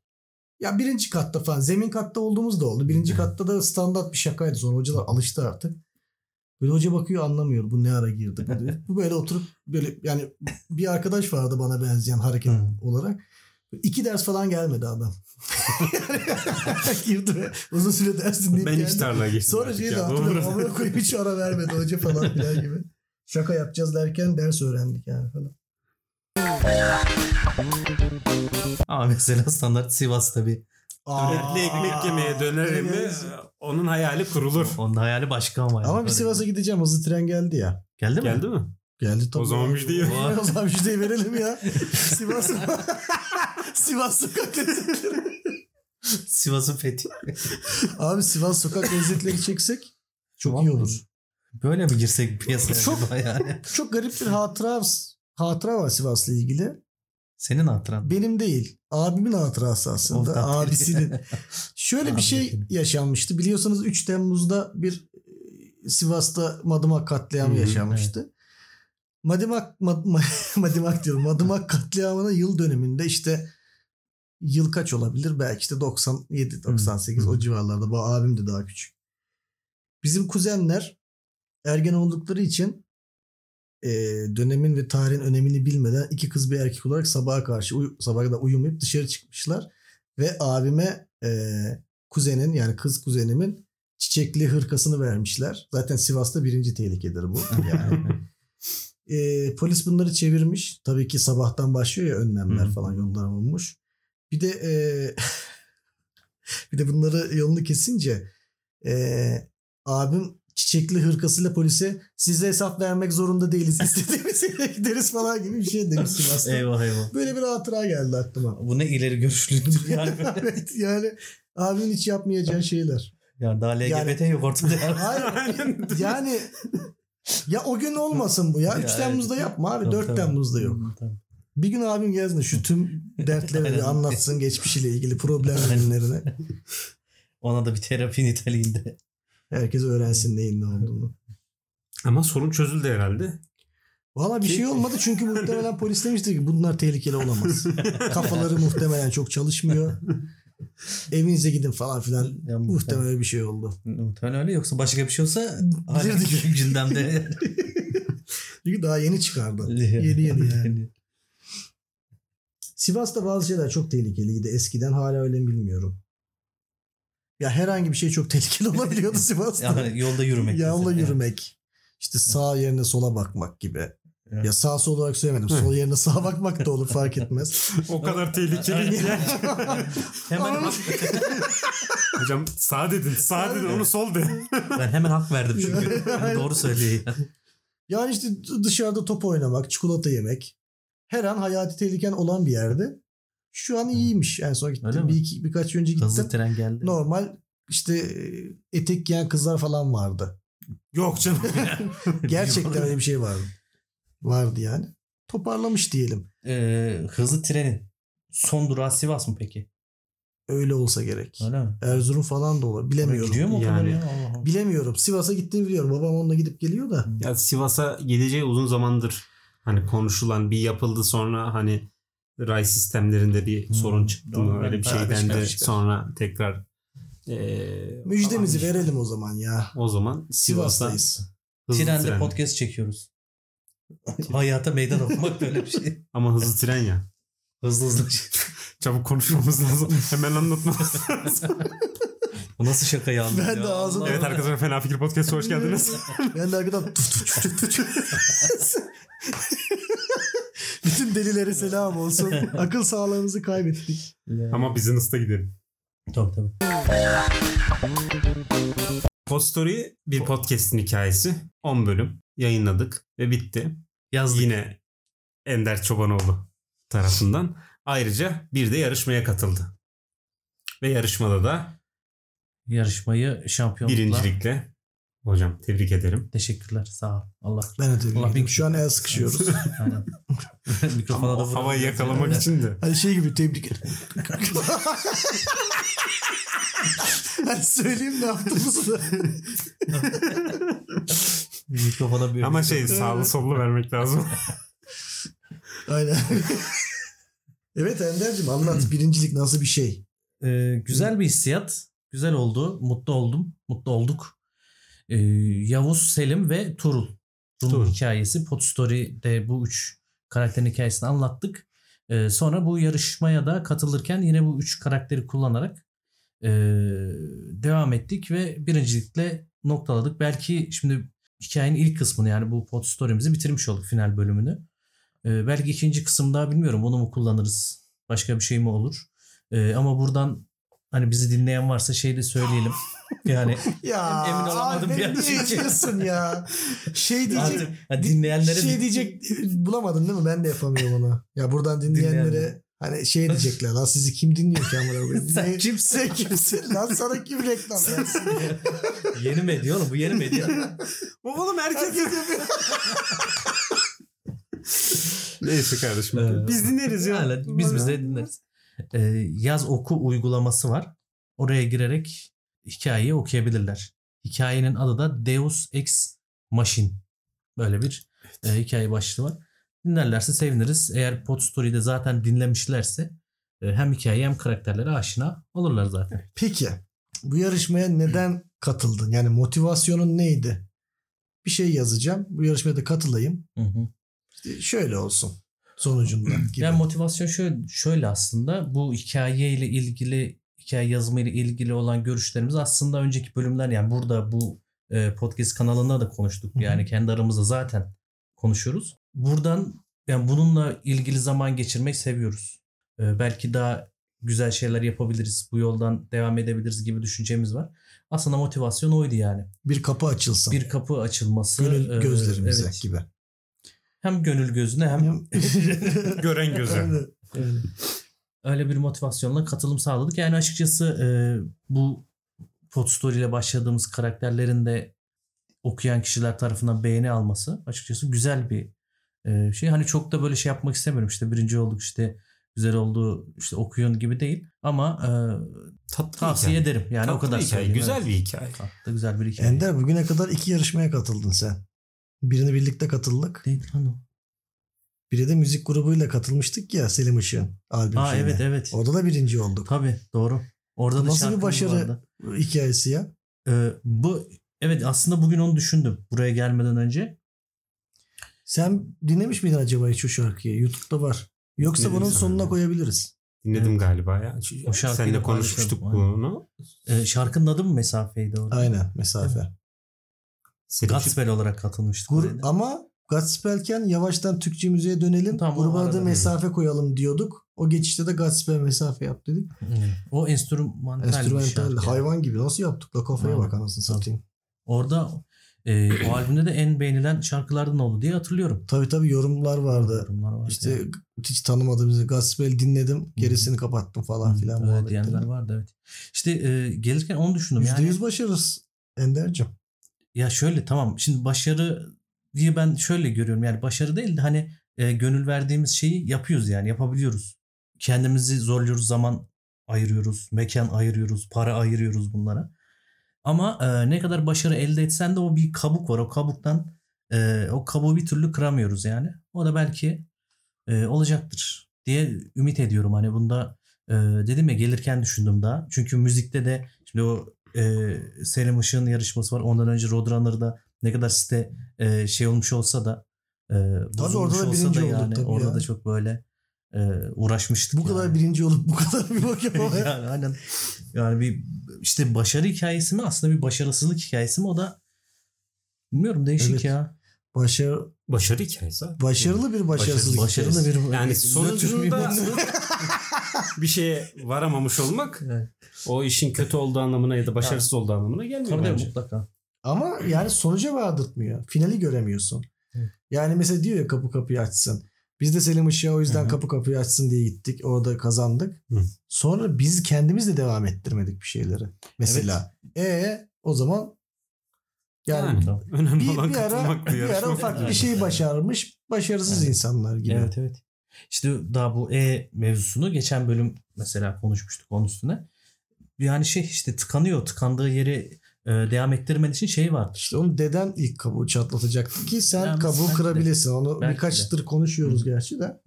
S2: Ya birinci katta falan. Zemin katta olduğumuz da oldu. Birinci katta da standart bir şakaydı. Sonra hocalar alıştı artık. Böyle hoca bakıyor anlamıyor. Bu ne ara girdi bu böyle oturup böyle yani bir arkadaş vardı bana benzeyen hareket olarak. İki ders falan gelmedi adam. Girdi ve uzun süre ders dinleyip
S3: Ben hiç
S2: geldi.
S3: tarlaya geçtim.
S2: Sonra
S3: artık
S2: şey de hatırlıyorum. Amına koyayım hiç ara vermedi hoca falan filan gibi. Şaka yapacağız derken ders öğrendik yani falan.
S1: Ama mesela standart Sivas tabii.
S3: Etli ekmek yemeye dönerim mi?
S2: Evet.
S3: Onun hayali kurulur.
S1: Onun hayali başka ama.
S2: Ama bir Sivas'a gideceğim. Hızlı tren geldi ya.
S1: Geldi mi?
S3: Geldi mi?
S2: Geldi tabii.
S3: O zaman müjdeyi
S1: ver.
S2: o zaman müjdeyi verelim ya. Sivas Sivas sokak lezzetleri.
S1: Sivas'ın fethi.
S2: Abi Sivas sokak lezzetleri çeksek çok iyi olur.
S1: Böyle mi girsek piyasaya
S2: Çok-
S1: yani?
S2: Çok garip bir hatıra hatıra var Sivas'la ilgili.
S1: Senin hatıran.
S2: Benim değil. Abimin hatırası
S1: Of,
S2: aslında.
S1: tabii.
S2: Abisinin. Şöyle bir
S1: Abi
S2: şey
S1: benim.
S2: yaşanmıştı. Biliyorsanız 3 Temmuz'da bir e, Sivas'ta Madımak katliamı yaşanmıştı. Madımak, Mad- Ma- Madımak diyorum. Madımak katliamının yıl dönümünde işte yıl kaç olabilir? Belki işte 97, 98
S1: Hı,
S2: o civarlarda. Bu abim de daha küçük. Bizim kuzenler ergen oldukları için e, dönemin ve tarihin önemini bilmeden iki kız bir erkek olarak sabaha karşı uy- sabaha kadar uyumayıp dışarı çıkmışlar ve abime e, kuzenin yani kız kuzenimin çiçekli hırkasını vermişler. Zaten Sivas'ta birinci tehlikedir bu. Yani e, polis bunları çevirmiş. Tabii ki sabahtan başlıyor ya önlemler falan yollar bulmuş. Bir de e, bir de bunları yolunu kesince e, abim çiçekli hırkasıyla polise size hesap vermek zorunda değiliz. İstediğimiz yere gideriz falan gibi bir şey demiş Sivas'ta.
S1: eyvah eyvah.
S2: Böyle bir hatıra geldi aklıma.
S1: Bu ne ileri görüşlülüktür yani.
S2: evet yani abimin hiç yapmayacağı şeyler.
S1: yani daha LGBT yok ortada. yani.
S2: Hayır yani ya o gün olmasın bu ya. 3
S1: Ya,
S2: Temmuz'da
S1: evet.
S2: yapma abi.
S1: Tabii,
S2: 4
S1: tabii.
S2: Temmuz'da yok. Bir gün abim gelsin şu tüm dertleri
S1: Aynen.
S2: bir anlatsın geçmişiyle ilgili problemlerini.
S1: Ona da bir terapi niteliğinde.
S2: Herkes öğrensin neyin ne olduğunu.
S3: Ama sorun çözüldü herhalde.
S2: Valla bir şey olmadı çünkü muhtemelen polis demiştir ki bunlar tehlikeli olamaz. Kafaları muhtemelen çok çalışmıyor. Evinize gidin falan filan.
S1: Ya,
S2: Muhtemelen öyle bir şey oldu.
S1: Muhtemelen öyle yoksa başka bir şey olsa
S2: Bilirdik.
S1: gündemde.
S2: Çünkü daha yeni çıkardı. Yeni yeni yani. Sivas'ta bazı şeyler çok tehlikeliydi eskiden. Hala öyle mi bilmiyorum. Ya herhangi bir şey çok tehlikeli olabiliyordu Sivas'ta.
S1: Yani yolda yürümek.
S2: Yolda
S1: mesela.
S2: yürümek. İşte sağ yerine sola bakmak gibi.
S1: Evet.
S2: Ya sağ sol olarak söylemedim. Sol yerine sağa bakmak da olur fark etmez.
S3: O kadar tehlikeli ki.
S1: Hemen
S3: Hocam sağ dedin. Sağ dedin onu sol de.
S1: ben hemen hak verdim çünkü. Doğru söylüyor. ya.
S2: Yani işte dışarıda top oynamak, çikolata yemek. Her an hayati tehliken olan bir yerde. Şu an iyiymiş. En son gittim. Bir iki, birkaç önce gittim.
S1: Hızlı tren geldi.
S2: Normal işte e, etek giyen kızlar falan vardı.
S3: Yok canım.
S2: Gerçekten öyle bir şey vardı. Vardı yani. Toparlamış diyelim.
S1: Ee, hızlı trenin son durağı Sivas mı peki?
S2: Öyle olsa gerek.
S1: Öyle mi?
S2: Erzurum falan da olur.
S1: Oraya
S2: Bilemiyorum.
S1: gidiyor mu
S3: Yani.
S1: ya? Allah Allah.
S2: Bilemiyorum. Sivas'a gittiğini biliyorum. Babam onunla gidip geliyor da.
S3: Ya Sivas'a gideceği uzun zamandır hani konuşulan bir yapıldı sonra hani ray sistemlerinde bir
S1: Hmm.
S3: sorun çıktı
S1: Doğru,
S3: mı öyle bir
S1: ben-
S3: şey
S1: çıkar, çıkar.
S3: sonra tekrar eee,
S2: Müjdemizi
S3: falan.
S2: verelim o zaman ya.
S3: O zaman Sivas'ta
S2: Sivas'tayız.
S3: hızlı
S1: Trende
S3: tren.
S1: podcast çekiyoruz. Hayata meydan okumak böyle bir şey.
S3: Ama hızlı tren ya.
S1: Hızlı hızlı.
S3: Çabuk konuşmamız lazım. Hemen anlatmamız lazım.
S1: Bu nasıl şaka ya?
S2: Ben
S1: Ya
S2: de ağzım-
S3: evet arkadaşlar Fena Fikir Podcast'a hoş geldiniz.
S2: Ben de arkadan tuf tuf tuf tuf. Bütün delilere selam olsun. Akıl sağlığımızı kaybettik.
S3: Ama business'ta gidelim.
S1: Tabii tabii.
S3: Pod Story bir podcast'in hikayesi. 10 bölüm yayınladık ve bitti.
S1: Yazdık.
S3: Yine Ender Çobanoğlu tarafından. Ayrıca bir de yarışmaya katıldı. Ve yarışmada da
S1: Yarışmayı şampiyonlukla.
S3: birincilikle hocam tebrik ederim.
S1: Teşekkürler. Sağ ol. Allah.
S2: Ben de tebrik
S1: Allah
S2: ederim. Şu an el sıkışıyoruz.
S1: Aynen. Mikrofona da
S3: havayı yakalamak için de.
S2: Hani şey gibi tebrik ederim. Hadi söyleyeyim ne yaptığımızı.
S1: Mikrofona bir
S3: Ama şey sağlı sollu vermek lazım.
S2: Aynen. evet Ender'cim anlat. Birincilik nasıl bir şey?
S1: Ee, güzel bir hissiyat. Güzel oldu. Mutlu oldum. Mutlu olduk. Ee, Yavuz, Selim ve Turul.
S3: Turul.
S1: hikayesi. Pot Story'de bu üç karakterin hikayesini anlattık. Ee, sonra bu yarışmaya da katılırken yine bu üç karakteri kullanarak ee, devam ettik ve birincilikle noktaladık. Belki şimdi hikayenin ilk kısmını yani bu Pot Story'mizi bitirmiş olduk final bölümünü. Ee, belki ikinci kısımda bilmiyorum onu mu kullanırız? Başka bir şey mi olur? Ee, ama buradan hani bizi dinleyen varsa şey de söyleyelim. Yani
S2: Ya
S1: Emin olamadım
S2: abi
S1: bir an çünkü.
S2: ya? Şey diyecek.
S1: artık ha, dinleyenlere
S2: şey diyecek bulamadın değil mi? Ben de yapamıyorum onu. Ya buradan dinleyenlere
S1: Dinleyenler.
S2: hani şey diyecekler lan sizi kim dinliyor ki amına koyayım?
S1: Sen
S2: Ne-
S1: kimsin?
S2: Lan sana kim reklam versin?
S1: yeni medya oğlum bu yeni medya.
S3: Oğlum herkes
S2: Herkes yapıyor.
S3: Neyse kardeşim.
S1: Ee,
S3: Biz dinleriz ya.
S1: Yani biz bize dinleriz. Ee, yaz oku uygulaması var. Oraya girerek hikayeyi okuyabilirler. Hikayenin adı da Deus Ex Machine. Böyle bir e, hikaye başlığı var. Dinlerlerse seviniriz. Eğer Pod Story'de zaten dinlemişlerse e, hem hikaye hem karakterlere aşina olurlar zaten.
S2: Peki bu yarışmaya neden katıldın? Yani motivasyonun neydi? Bir şey yazacağım. Bu yarışmaya da katılayım.
S1: Hı hı.
S2: İşte şöyle olsun sonucunda gibi.
S1: Yani motivasyon şöyle, şöyle aslında bu hikayeyle ilgili hikaye yazımı ile ilgili olan görüşlerimiz aslında önceki bölümler yani burada bu e, podcast kanalında da konuştuk. Yani kendi aramızda zaten konuşuyoruz. Buradan yani bununla ilgili zaman geçirmeyi seviyoruz. E, belki daha güzel şeyler yapabiliriz. Bu yoldan devam edebiliriz gibi düşüncemiz var. Aslında motivasyon oydu yani.
S2: bir kapı açılsın.
S1: Bir kapı açılması.
S2: Gönül
S1: e,
S2: gözlerimize
S1: evet.
S2: gibi.
S1: Hem gönül gözüne hem
S3: Gören göze.
S2: Aynen.
S1: Öyle bir motivasyonla katılım sağladık. Yani açıkçası e, bu Pod Story ile başladığımız karakterlerin de okuyan kişiler tarafından beğeni alması açıkçası güzel bir e, şey. Hani çok da böyle şey yapmak istemiyorum. İşte birinci olduk işte güzel oldu işte okuyun gibi değil. Ama e,
S3: Tatlı
S1: tavsiye
S3: hikaye.
S1: ederim. Yani o
S3: Tatlı
S1: kadar
S3: bir hikaye.
S1: söyleyeyim.
S3: Güzel
S1: Evet.
S3: bir hikaye.
S1: Tatlı güzel bir hikaye.
S2: Ender bugüne kadar iki yarışmaya katıldın sen. Birini birlikte katıldık.
S1: Değil lan o.
S2: Biri de müzik grubuyla katılmıştık ya Selim Işık'ın albüm
S1: Aa
S2: şeyine.
S1: evet evet.
S2: Orada da birinci olduk.
S1: Tabii doğru. Orada da
S2: Nasıl bir başarı?
S1: vardı.
S2: Hikayesi ya.
S1: Ee, bu evet aslında bugün onu düşündüm buraya gelmeden önce.
S2: Sen dinlemiş miydin acaba hiç o şarkıyı? YouTube'da var. Yoksa
S3: Dinledim
S2: bunun sonuna koyabiliriz.
S3: Dinledim
S1: Evet.
S3: galiba ya.
S1: O
S3: Seninle konuşmuştuk bunu.
S1: Ee, şarkının adı mı mesafeydi orada?
S2: Aynen mesafe.
S3: Selim
S1: Gatsbel olarak katılmıştık.
S2: Gur- ama Godspell'ken yavaştan Türkçe müziğe dönelim.
S1: Tamam,
S2: Gruba mesafe koyalım diyorduk. O geçişte de Godspell mesafe yap dedik.
S1: O enstrümantal
S2: Enstrümantal hayvan gibi nasıl yaptık la kafaya
S1: Aynen.
S2: bak anasını satayım.
S1: Orada e, o albümde de en beğenilen şarkılardan oldu diye hatırlıyorum.
S2: Tabii tabii yorumlar vardı.
S1: Yorumlar vardı
S2: İşte
S1: yani.
S2: hiç tanımadığımız Gospel dinledim. Gerisini kapattım falan filan. muhabbetleri.
S1: diyenler vardı evet. İşte e, gelirken onu düşündüm.
S2: %100
S1: Yani,
S2: başarırız Ender'cim.
S1: ya şöyle tamam şimdi başarı diye ben şöyle görüyorum. Yani başarı değil de hani e, gönül verdiğimiz şeyi yapıyoruz yani yapabiliyoruz. Kendimizi zorluyoruz zaman ayırıyoruz. Mekan ayırıyoruz. Para ayırıyoruz bunlara. Ama e, ne kadar başarı elde etsen de o bir kabuk var. O kabuktan e, o kabuğu bir türlü kıramıyoruz yani. O da belki e, olacaktır diye ümit ediyorum. Hani bunda e, dedim ya gelirken düşündüm daha. Çünkü müzikte de şimdi o e, Selim Işık'ın yarışması var. Ondan önce Roadrunner'da ne kadar site e, şey olmuş olsa da e, bozulmuş
S2: orada da birinci
S1: da
S2: olduk
S1: yani
S2: tabii
S1: orada
S2: ya.
S1: da çok böyle e, uğraşmıştık.
S2: Bu kadar
S1: yani.
S2: birinci olup bu kadar bir bak yapamaya.
S1: yani aynen. Yani bir işte başarı hikayesi mi aslında bir başarısızlık hikayesi mi o da bilmiyorum değişik
S2: Evet.
S1: ya.
S2: Başarı,
S3: Başarı hikayesi
S2: başarılı bir başarısızlık.
S1: Başarılı
S2: hikayesi.
S1: bir
S3: Yani sonucunda bir şeye varamamış olmak
S1: Evet.
S3: o işin kötü olduğu anlamına ya da başarısız olduğu anlamına gelmiyor
S1: Tabii
S3: bence.
S1: mutlaka.
S2: Ama yani sonuca vardırtmıyor. Finali göremiyorsun.
S1: Evet.
S2: Yani mesela diyor ya kapı kapıyı açsın. Biz de Selim Işık'a o yüzden
S1: Hı hı.
S2: kapı kapıyı açsın diye gittik. Orada kazandık.
S3: Hı.
S2: Sonra biz kendimiz de devam ettirmedik bir şeyleri. Mesela. E o zaman yani,
S3: Yani, önemli
S2: bir,
S3: olan
S2: bir ara, bir ara ufak bir şey başarmış başarısız
S1: Evet.
S2: insanlar gibi.
S1: Evet evet. İşte daha bu E mevzusunu geçen bölüm mesela konuşmuştuk onun üstüne. Yani şey işte tıkanıyor. Tıkandığı yeri e, devam ettirmen için şey vardır.
S2: İşte onu deden ilk kabuğu çatlatacaktı ki sen
S1: Yani
S2: kabuğu
S1: de.
S2: kırabilesin. Onu
S1: Belki
S2: birkaçtır konuşuyoruz gerçi de.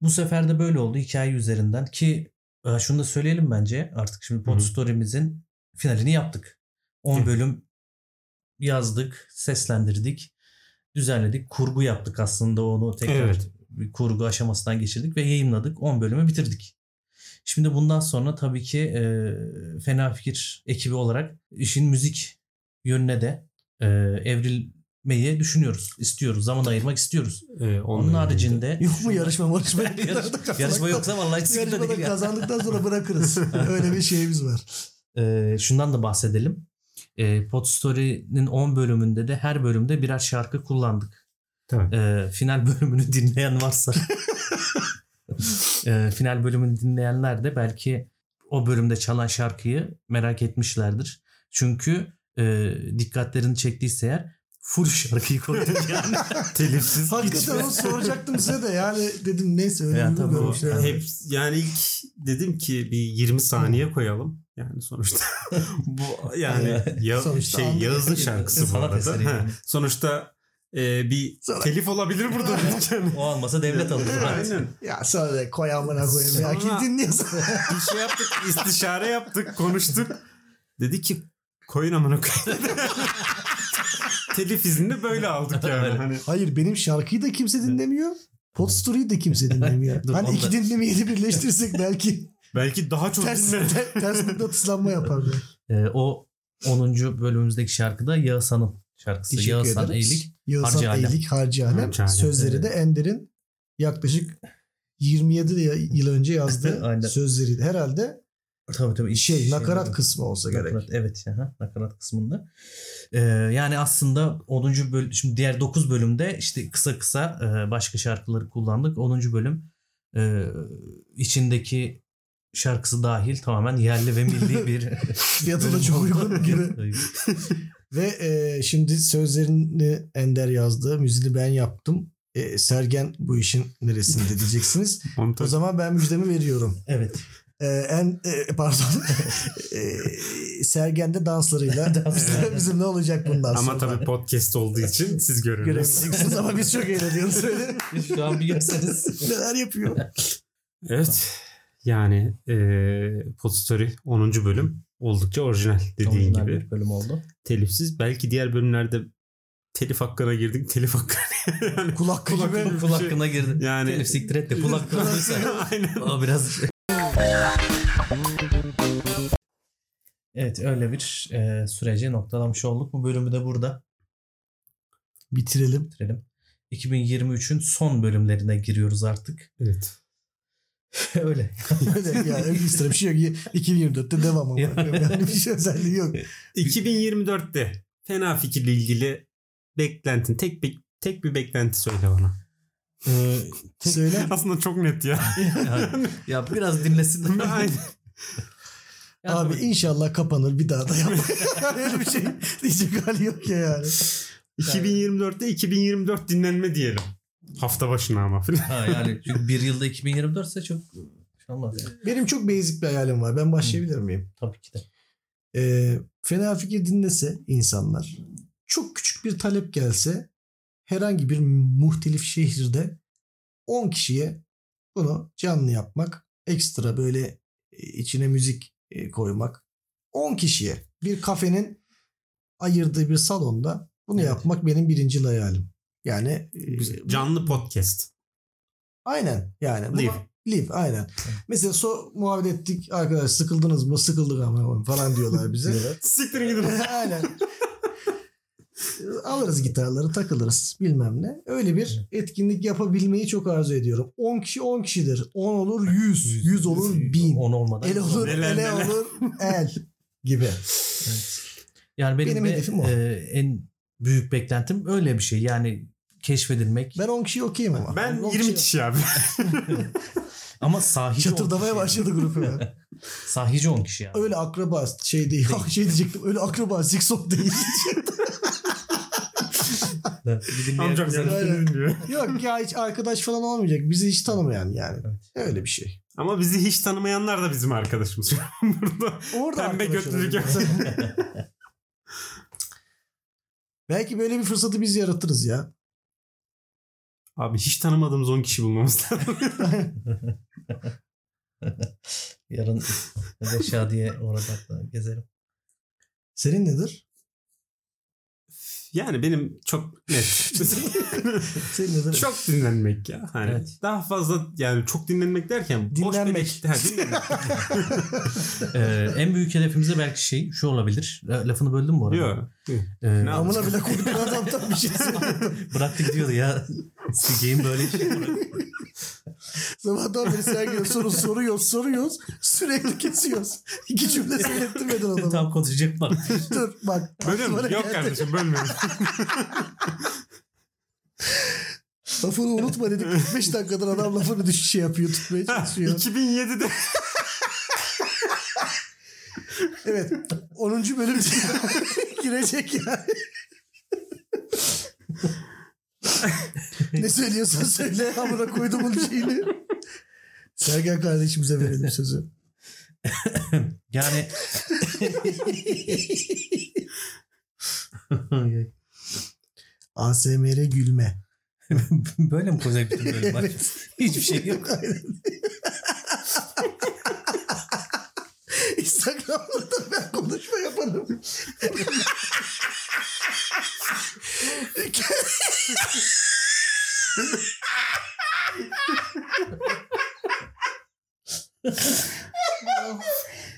S1: Bu sefer de böyle oldu hikaye üzerinden ki e, şunu da söyleyelim bence artık şimdi Pod
S3: Hı hı.
S1: Story'mizin finalini yaptık. 10
S3: Hı.
S1: bölüm yazdık, seslendirdik, düzenledik, kurgu yaptık aslında onu tekrar
S3: Evet.
S1: bir kurgu aşamasından geçirdik ve yayınladık. 10 bölümü bitirdik. Şimdi bundan sonra tabii ki e, Fena Fikir ekibi olarak işin müzik yönüne de e, evrilmeyi düşünüyoruz, istiyoruz, zaman ayırmak istiyoruz.
S3: Ee,
S1: Onun haricinde
S2: Yok mu yarışma yarışma?
S1: Yarış- yarışma yoksa vallahi hiç sıkıntı değil ya.
S2: kazandıktan sonra bırakırız. Öyle bir şeyimiz var.
S1: Ee, şundan da bahsedelim. Ee, Pod Story'nin 10 bölümünde de her bölümde birer şarkı kullandık.
S3: Tabii.
S1: Ee, final bölümünü dinleyen varsa ee, final bölümünü dinleyenler de belki o bölümde çalan şarkıyı merak etmişlerdir. Çünkü e, dikkatlerini çektiyse eğer full şarkıyı koyduk yani.
S3: Telifsiz
S2: Hakikaten onu soracaktım size de yani dedim neyse öyle
S1: Ya tabii o-
S2: görmüşler.
S3: Hep yani ilk dedim ki bir 20 saniye koyalım. Yani sonuçta bu yani ya,
S2: Sonuçta
S3: şey Yağız'ın şarkısı bu arada. Ha,
S1: yani.
S3: Sonuçta e, bir
S2: Sonra-
S3: telif olabilir burada
S1: o almasa devlet alır.
S3: Aynen.
S2: Ya sonra da koy amına koyayım ya. Kim dinliyorsa.
S3: Bir şey yaptık, istişare yaptık, konuştuk. Dedi ki koyun amına koyun. Telif iznini böyle aldık yani. Hani
S2: Hayır benim şarkıyı da kimse dinlemiyor. Pod Story'yi de kimse dinlemiyor.
S1: Dur,
S2: hani iki dinlemeyi de birleştirsek belki
S3: belki daha çok
S2: ters,
S3: dinler.
S2: te- ters mıknatıslanma yapar. yani.
S1: Ee, o 10. bölümümüzdeki şarkı da Yağızhan'ın şarkısı.
S2: Teşekkür
S1: Yağızhan. Eğilik.
S2: Yağızhan
S1: Harcı Alem.
S2: Eğilik Harcı Alem.
S3: Harcı Alem,
S2: Sözleri de. Ender'in yaklaşık 27 yıl önce yazdığı sözleriydi. Herhalde
S1: Tabii tabii.
S2: şey nakarat
S1: dedim.
S2: kısmı olsa gerek.
S1: Nakarat, evet. Aha, nakarat kısmında. Ee, yani aslında 10. bölüm şimdi diğer 9 bölümde işte kısa kısa e, başka şarkıları kullandık. 10. bölüm e, içindeki şarkısı dahil tamamen yerli ve milli bir
S2: Fiyatı da çok uygun gibi. Ve e, şimdi sözlerini Ender yazdı. Müziğini ben yaptım. E, Sergen bu işin neresinde diyeceksiniz. o zaman ben müjdemi veriyorum.
S1: evet.
S2: E, en e, pardon. e, Sergen de danslarıyla
S1: Danslarıyla.
S2: bizim ne olacak bundan sonra.
S3: Ama tabii podcast olduğu için siz görürsünüz.
S2: Göremeyeceksiniz ama biz çok eğleniyoruz. Söyle.
S1: Şu an bir görseniz.
S2: Neler yapıyor?
S3: Evet. Yani e, Pod Story 10. bölüm oldukça orijinal dediğin
S1: Orijinal
S3: gibi.
S1: bir bölüm oldu.
S3: Telifsiz. Belki diğer bölümlerde telif hakkına girdik. Telif hakkı yani
S2: Kulak
S3: Kulak
S2: gibi.
S3: gibi.
S1: Kul hakkına girdin.
S3: Yani-
S1: Telif siktir et de kul hakkına.
S3: Aynen.
S1: O biraz... Evet öyle bir e, süreci noktalamış olduk. Bu bölümü de burada
S2: Bitirelim.
S1: bitirelim. 2023'ün son bölümlerine giriyoruz artık.
S3: Evet.
S1: Öyle.
S2: Öyle yani ekstra bir şey yok. 2024'te devam ama. Yani bir şey özelliği yok.
S3: 2024'te fena fikirle ilgili beklentin tek bir tek bir beklenti söyle bana.
S2: Ee, söyle.
S3: Aslında çok net ya.
S1: ya, ya biraz dinlesin.
S3: Aynen.
S2: Abi
S1: tabii.
S2: inşallah kapanır bir daha da yapma. Öyle bir şey diyecek hali yok ya yani.
S3: 2024'te 2024 dinlenme diyelim. Hafta başına ama falan.
S1: Ha, yani çünkü bir yılda 2024 ise çok olmaz yani.
S2: Benim çok basic bir hayalim var. Ben başlayabilir miyim?
S1: Tabii ki de.
S2: Ee, fena fikir dinlese insanlar çok küçük bir talep gelse herhangi bir muhtelif şehirde 10 kişiye bunu canlı yapmak ekstra böyle e, içine müzik e, koymak 10 kişiye bir kafenin ayırdığı bir salonda bunu
S1: Evet.
S2: yapmak benim birinci hayalim. Yani
S3: Canlı podcast.
S2: Aynen yani.
S3: Live.
S2: Live aynen. Mesela so muhabbet ettik arkadaş sıkıldınız mı sıkıldık ama falan diyorlar bize.
S3: Siktirin gidin.
S2: aynen. Alırız gitarları takılırız bilmem ne. Öyle bir etkinlik yapabilmeyi çok arzu ediyorum. 10 kişi 10 kişidir. 10 olur 100. 100 olur 1000.
S1: 10 olmadan.
S2: El olur ele
S3: neler.
S2: olur el gibi.
S1: Evet. Yani benim,
S2: Benim
S1: de,
S2: hedefim o.
S1: e, en büyük beklentim öyle bir şey. Yani keşfedilmek.
S2: Ben 10 kişi okuyayım ama.
S3: Ben
S2: 10
S3: 20 kişi abi.
S1: Ama sahici 10
S2: Çatırdamaya
S1: kişi.
S2: başladı grup ya.
S1: Sahici 10 kişi yani.
S2: Öyle akraba şey değil. Ah, şey diyecektim. Öyle akraba zikzok değil.
S3: Amcam.
S2: Yok ya hiç arkadaş falan olmayacak. Bizi hiç tanımayan yani.
S1: Evet.
S2: Öyle bir şey.
S3: Ama bizi hiç tanımayanlar da bizim arkadaşımız. Burada
S2: Orada
S3: pembe götlülük yapsa.
S2: Belki böyle bir fırsatı biz yaratırız ya.
S3: Abi hiç tanımadığımız 10 kişi bulmamız lazım.
S1: Yarın Reşadiye orada gezerim.
S2: Senin nedir?
S3: yani benim çok net.
S2: Senin nedir?
S3: çok dinlenmek ya. Hani
S1: Evet.
S3: daha fazla yani çok dinlenmek derken boş
S2: Dinlenmek.
S3: beleş- Ha, dinlenmek.
S1: Ee, en büyük hedefimize belki şey şu olabilir. Lafını böldüm mü bu arada?
S3: Yok.
S1: Ee,
S3: Ne
S2: Amına bile koyduk adamdan bir şey söylüyordu.
S1: bıraktı gidiyordu ya. Sikeyim böyle şey.
S2: Sabahtan beri Sergen'e soru soruyoruz soruyoruz. Sürekli kesiyoruz. İki cümle söylettirmedin adama.
S1: Tam konuşacak bak.
S2: Dur bak.
S3: Musun? Yok
S2: geldi.
S3: kardeşim bölmüyorum.
S2: Lafını unutma dedik. 45 dakikadır adam lafını düş şey yapıyor tutmaya çalışıyor.
S3: 2007'de
S2: Evet. 10. bölüm girecek yani. ne söylüyorsan söyle. Amına koydumun şeyini. Sergen kardeşimize verelim sözü.
S1: Yani
S2: ASMR gülme.
S1: böyle mi koyacak bütün bölüm?
S2: Evet.
S1: Hiçbir şey yok.
S2: Instagram'da da ben konuşma yaparım.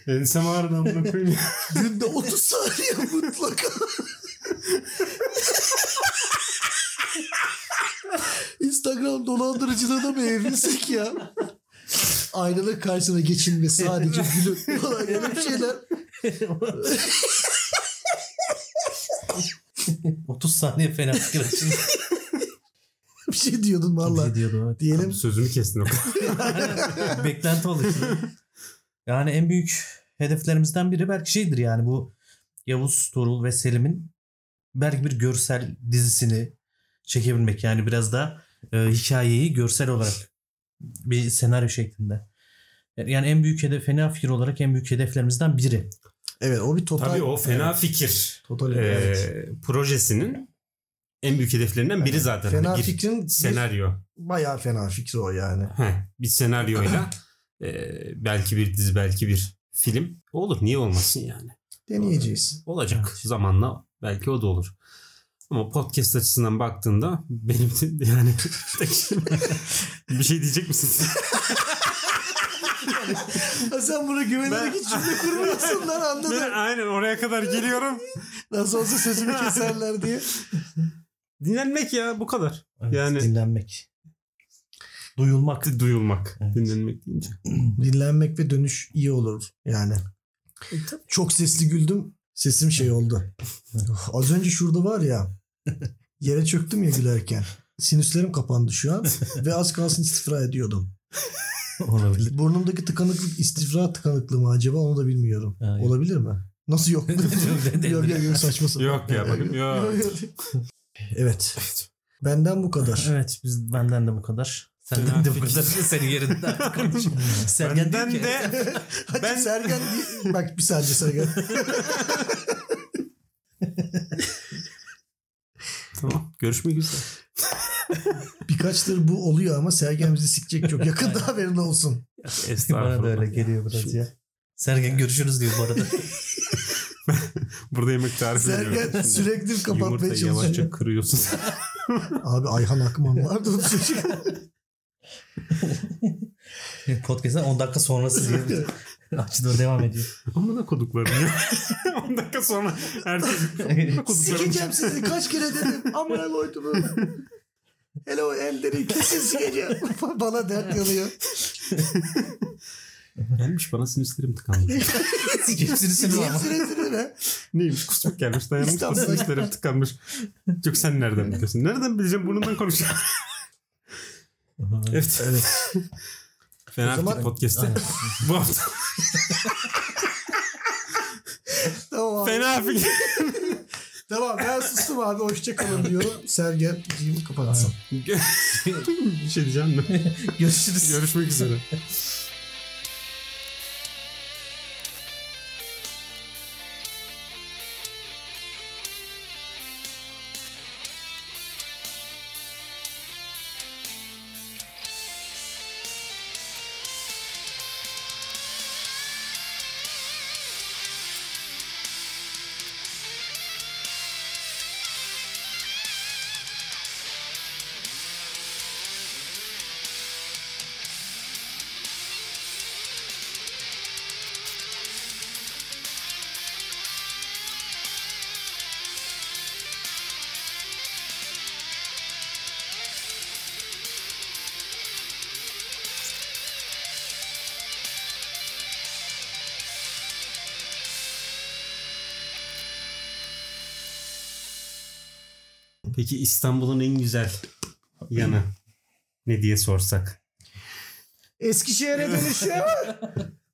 S3: Ensem ağrıdı amına koyayım.
S2: Günde 30 saniye mutlaka. Instagram dolandırıcılığına mı evrilsek ya? Aynalık karşısına geçilme sadece gülün falan öyle bir şeyler.
S1: 30 saniye fena fikir.
S2: Bir şey diyordun
S1: Bir
S2: valla.
S1: şey diyordu. Evet.
S2: Diyelim
S3: Sözümü kestin o kadar.
S1: Beklenti oluştu. Yani en büyük hedeflerimizden biri belki şeydir yani bu Yavuz Tuğrul ve Selim'in belki bir görsel dizisini çekebilmek. Yani biraz da e, hikayeyi görsel olarak bir senaryo şeklinde. Yani en büyük hedef fena fikir olarak en büyük hedeflerimizden biri.
S2: Evet o bir total.
S3: Tabii o fena
S2: Evet,
S3: fikir
S2: Total
S3: e,
S2: evet.
S3: projesinin en büyük hedeflerinden biri zaten.
S2: Fena
S3: Hani bir
S2: fikrin bir-
S3: senaryo.
S2: bayağı fena fikri o yani.
S3: Heh, bir senaryoyla e, belki bir dizi belki bir film olur. Niye olmasın yani?
S2: Deneyeceğiz.
S3: Olacak
S1: Evet.
S3: zamanla belki o da olur. Ama podcast açısından baktığında benim yani bir şey diyecek misin?
S2: Ha sen buna güvenerek
S3: Ben-
S2: hiç cümle kurmuyorsun lan anladım.
S3: ben aynen oraya kadar geliyorum.
S2: Nasıl olsa sözümü keserler diye.
S3: dinlenmek ya bu kadar.
S1: Evet,
S3: Yani-
S1: dinlenmek. Duyulmak.
S3: Duyulmak.
S1: Evet.
S3: Dinlenmek deyince.
S2: Dinlenmek ve dönüş iyi olur yani. Çok sesli güldüm. Sesim şey oldu. Az önce şurada var ya yere çöktüm ya gülerken. Sinüslerim kapandı şu an ve az kalsın istifra ediyordum.
S1: Olabilir.
S2: Burnumdaki tıkanıklık istifra tıkanıklığı mı acaba onu da bilmiyorum.
S1: Ha.
S2: Olabilir mi? Nasıl yok? yok yok yok saçma sapan.
S3: Yok ya bakın yok.
S2: Evet. Benden bu kadar.
S1: Evet biz benden de bu kadar. Senden de bu kadar. Senin yerinde artık konuşayım. Sergen
S3: Benden de
S2: Hadi
S3: Ben-
S2: Sergen diye- bak bir saniye Sergen.
S3: Tamam. Görüşmek üzere.
S2: Birkaçtır bu oluyor ama Sergen bizi sikecek çok yakında haberin olsun.
S1: Bana da öyle geliyor biraz ya. Sergen görüşürüz diyor bu arada.
S3: Burada yemek tarifi
S2: Sergen
S3: veriyorum.
S2: sürekli kapatmaya
S3: Yumurtayı yavaşça
S2: çalışıyor.
S3: kırıyorsun.
S2: Abi Ayhan Akman vardı o çocuk.
S1: Podcast'ın 10 dakika sonrası diye. Açıda devam ediyor.
S3: Amına koduklarım ya. 10 dakika sonra herkes amına koduklarım.
S2: Sikeceğim sizi kaç kere dedim. Amına koydum. Hele o elleri kesin sikeceğim. Bana dert yanıyor.
S3: Gelmiş bana sinüslerim tıkanmış.
S1: Hepsini
S2: Niye
S1: ama.
S2: süre be?
S3: Neymiş kusmuk gelmiş dayanmış da sinüslerim tıkanmış. Yok sen nereden biliyorsun? Nereden bileceğim burnundan konuşuyorum. evet.
S2: Evet.
S3: Fena
S2: zaman-
S3: Podcast'te bu hafta
S2: Tamam
S3: fena fikir.
S2: Tamam ben sustum abi. Hoşçakalın diyorum. Sergen kapatsın.
S3: bir şey diyeceğim mi?
S1: Görüşürüz.
S3: Görüşmek üzere. Peki İstanbul'un en güzel yanı ne diye sorsak?
S2: Eskişehir'e dönüşü.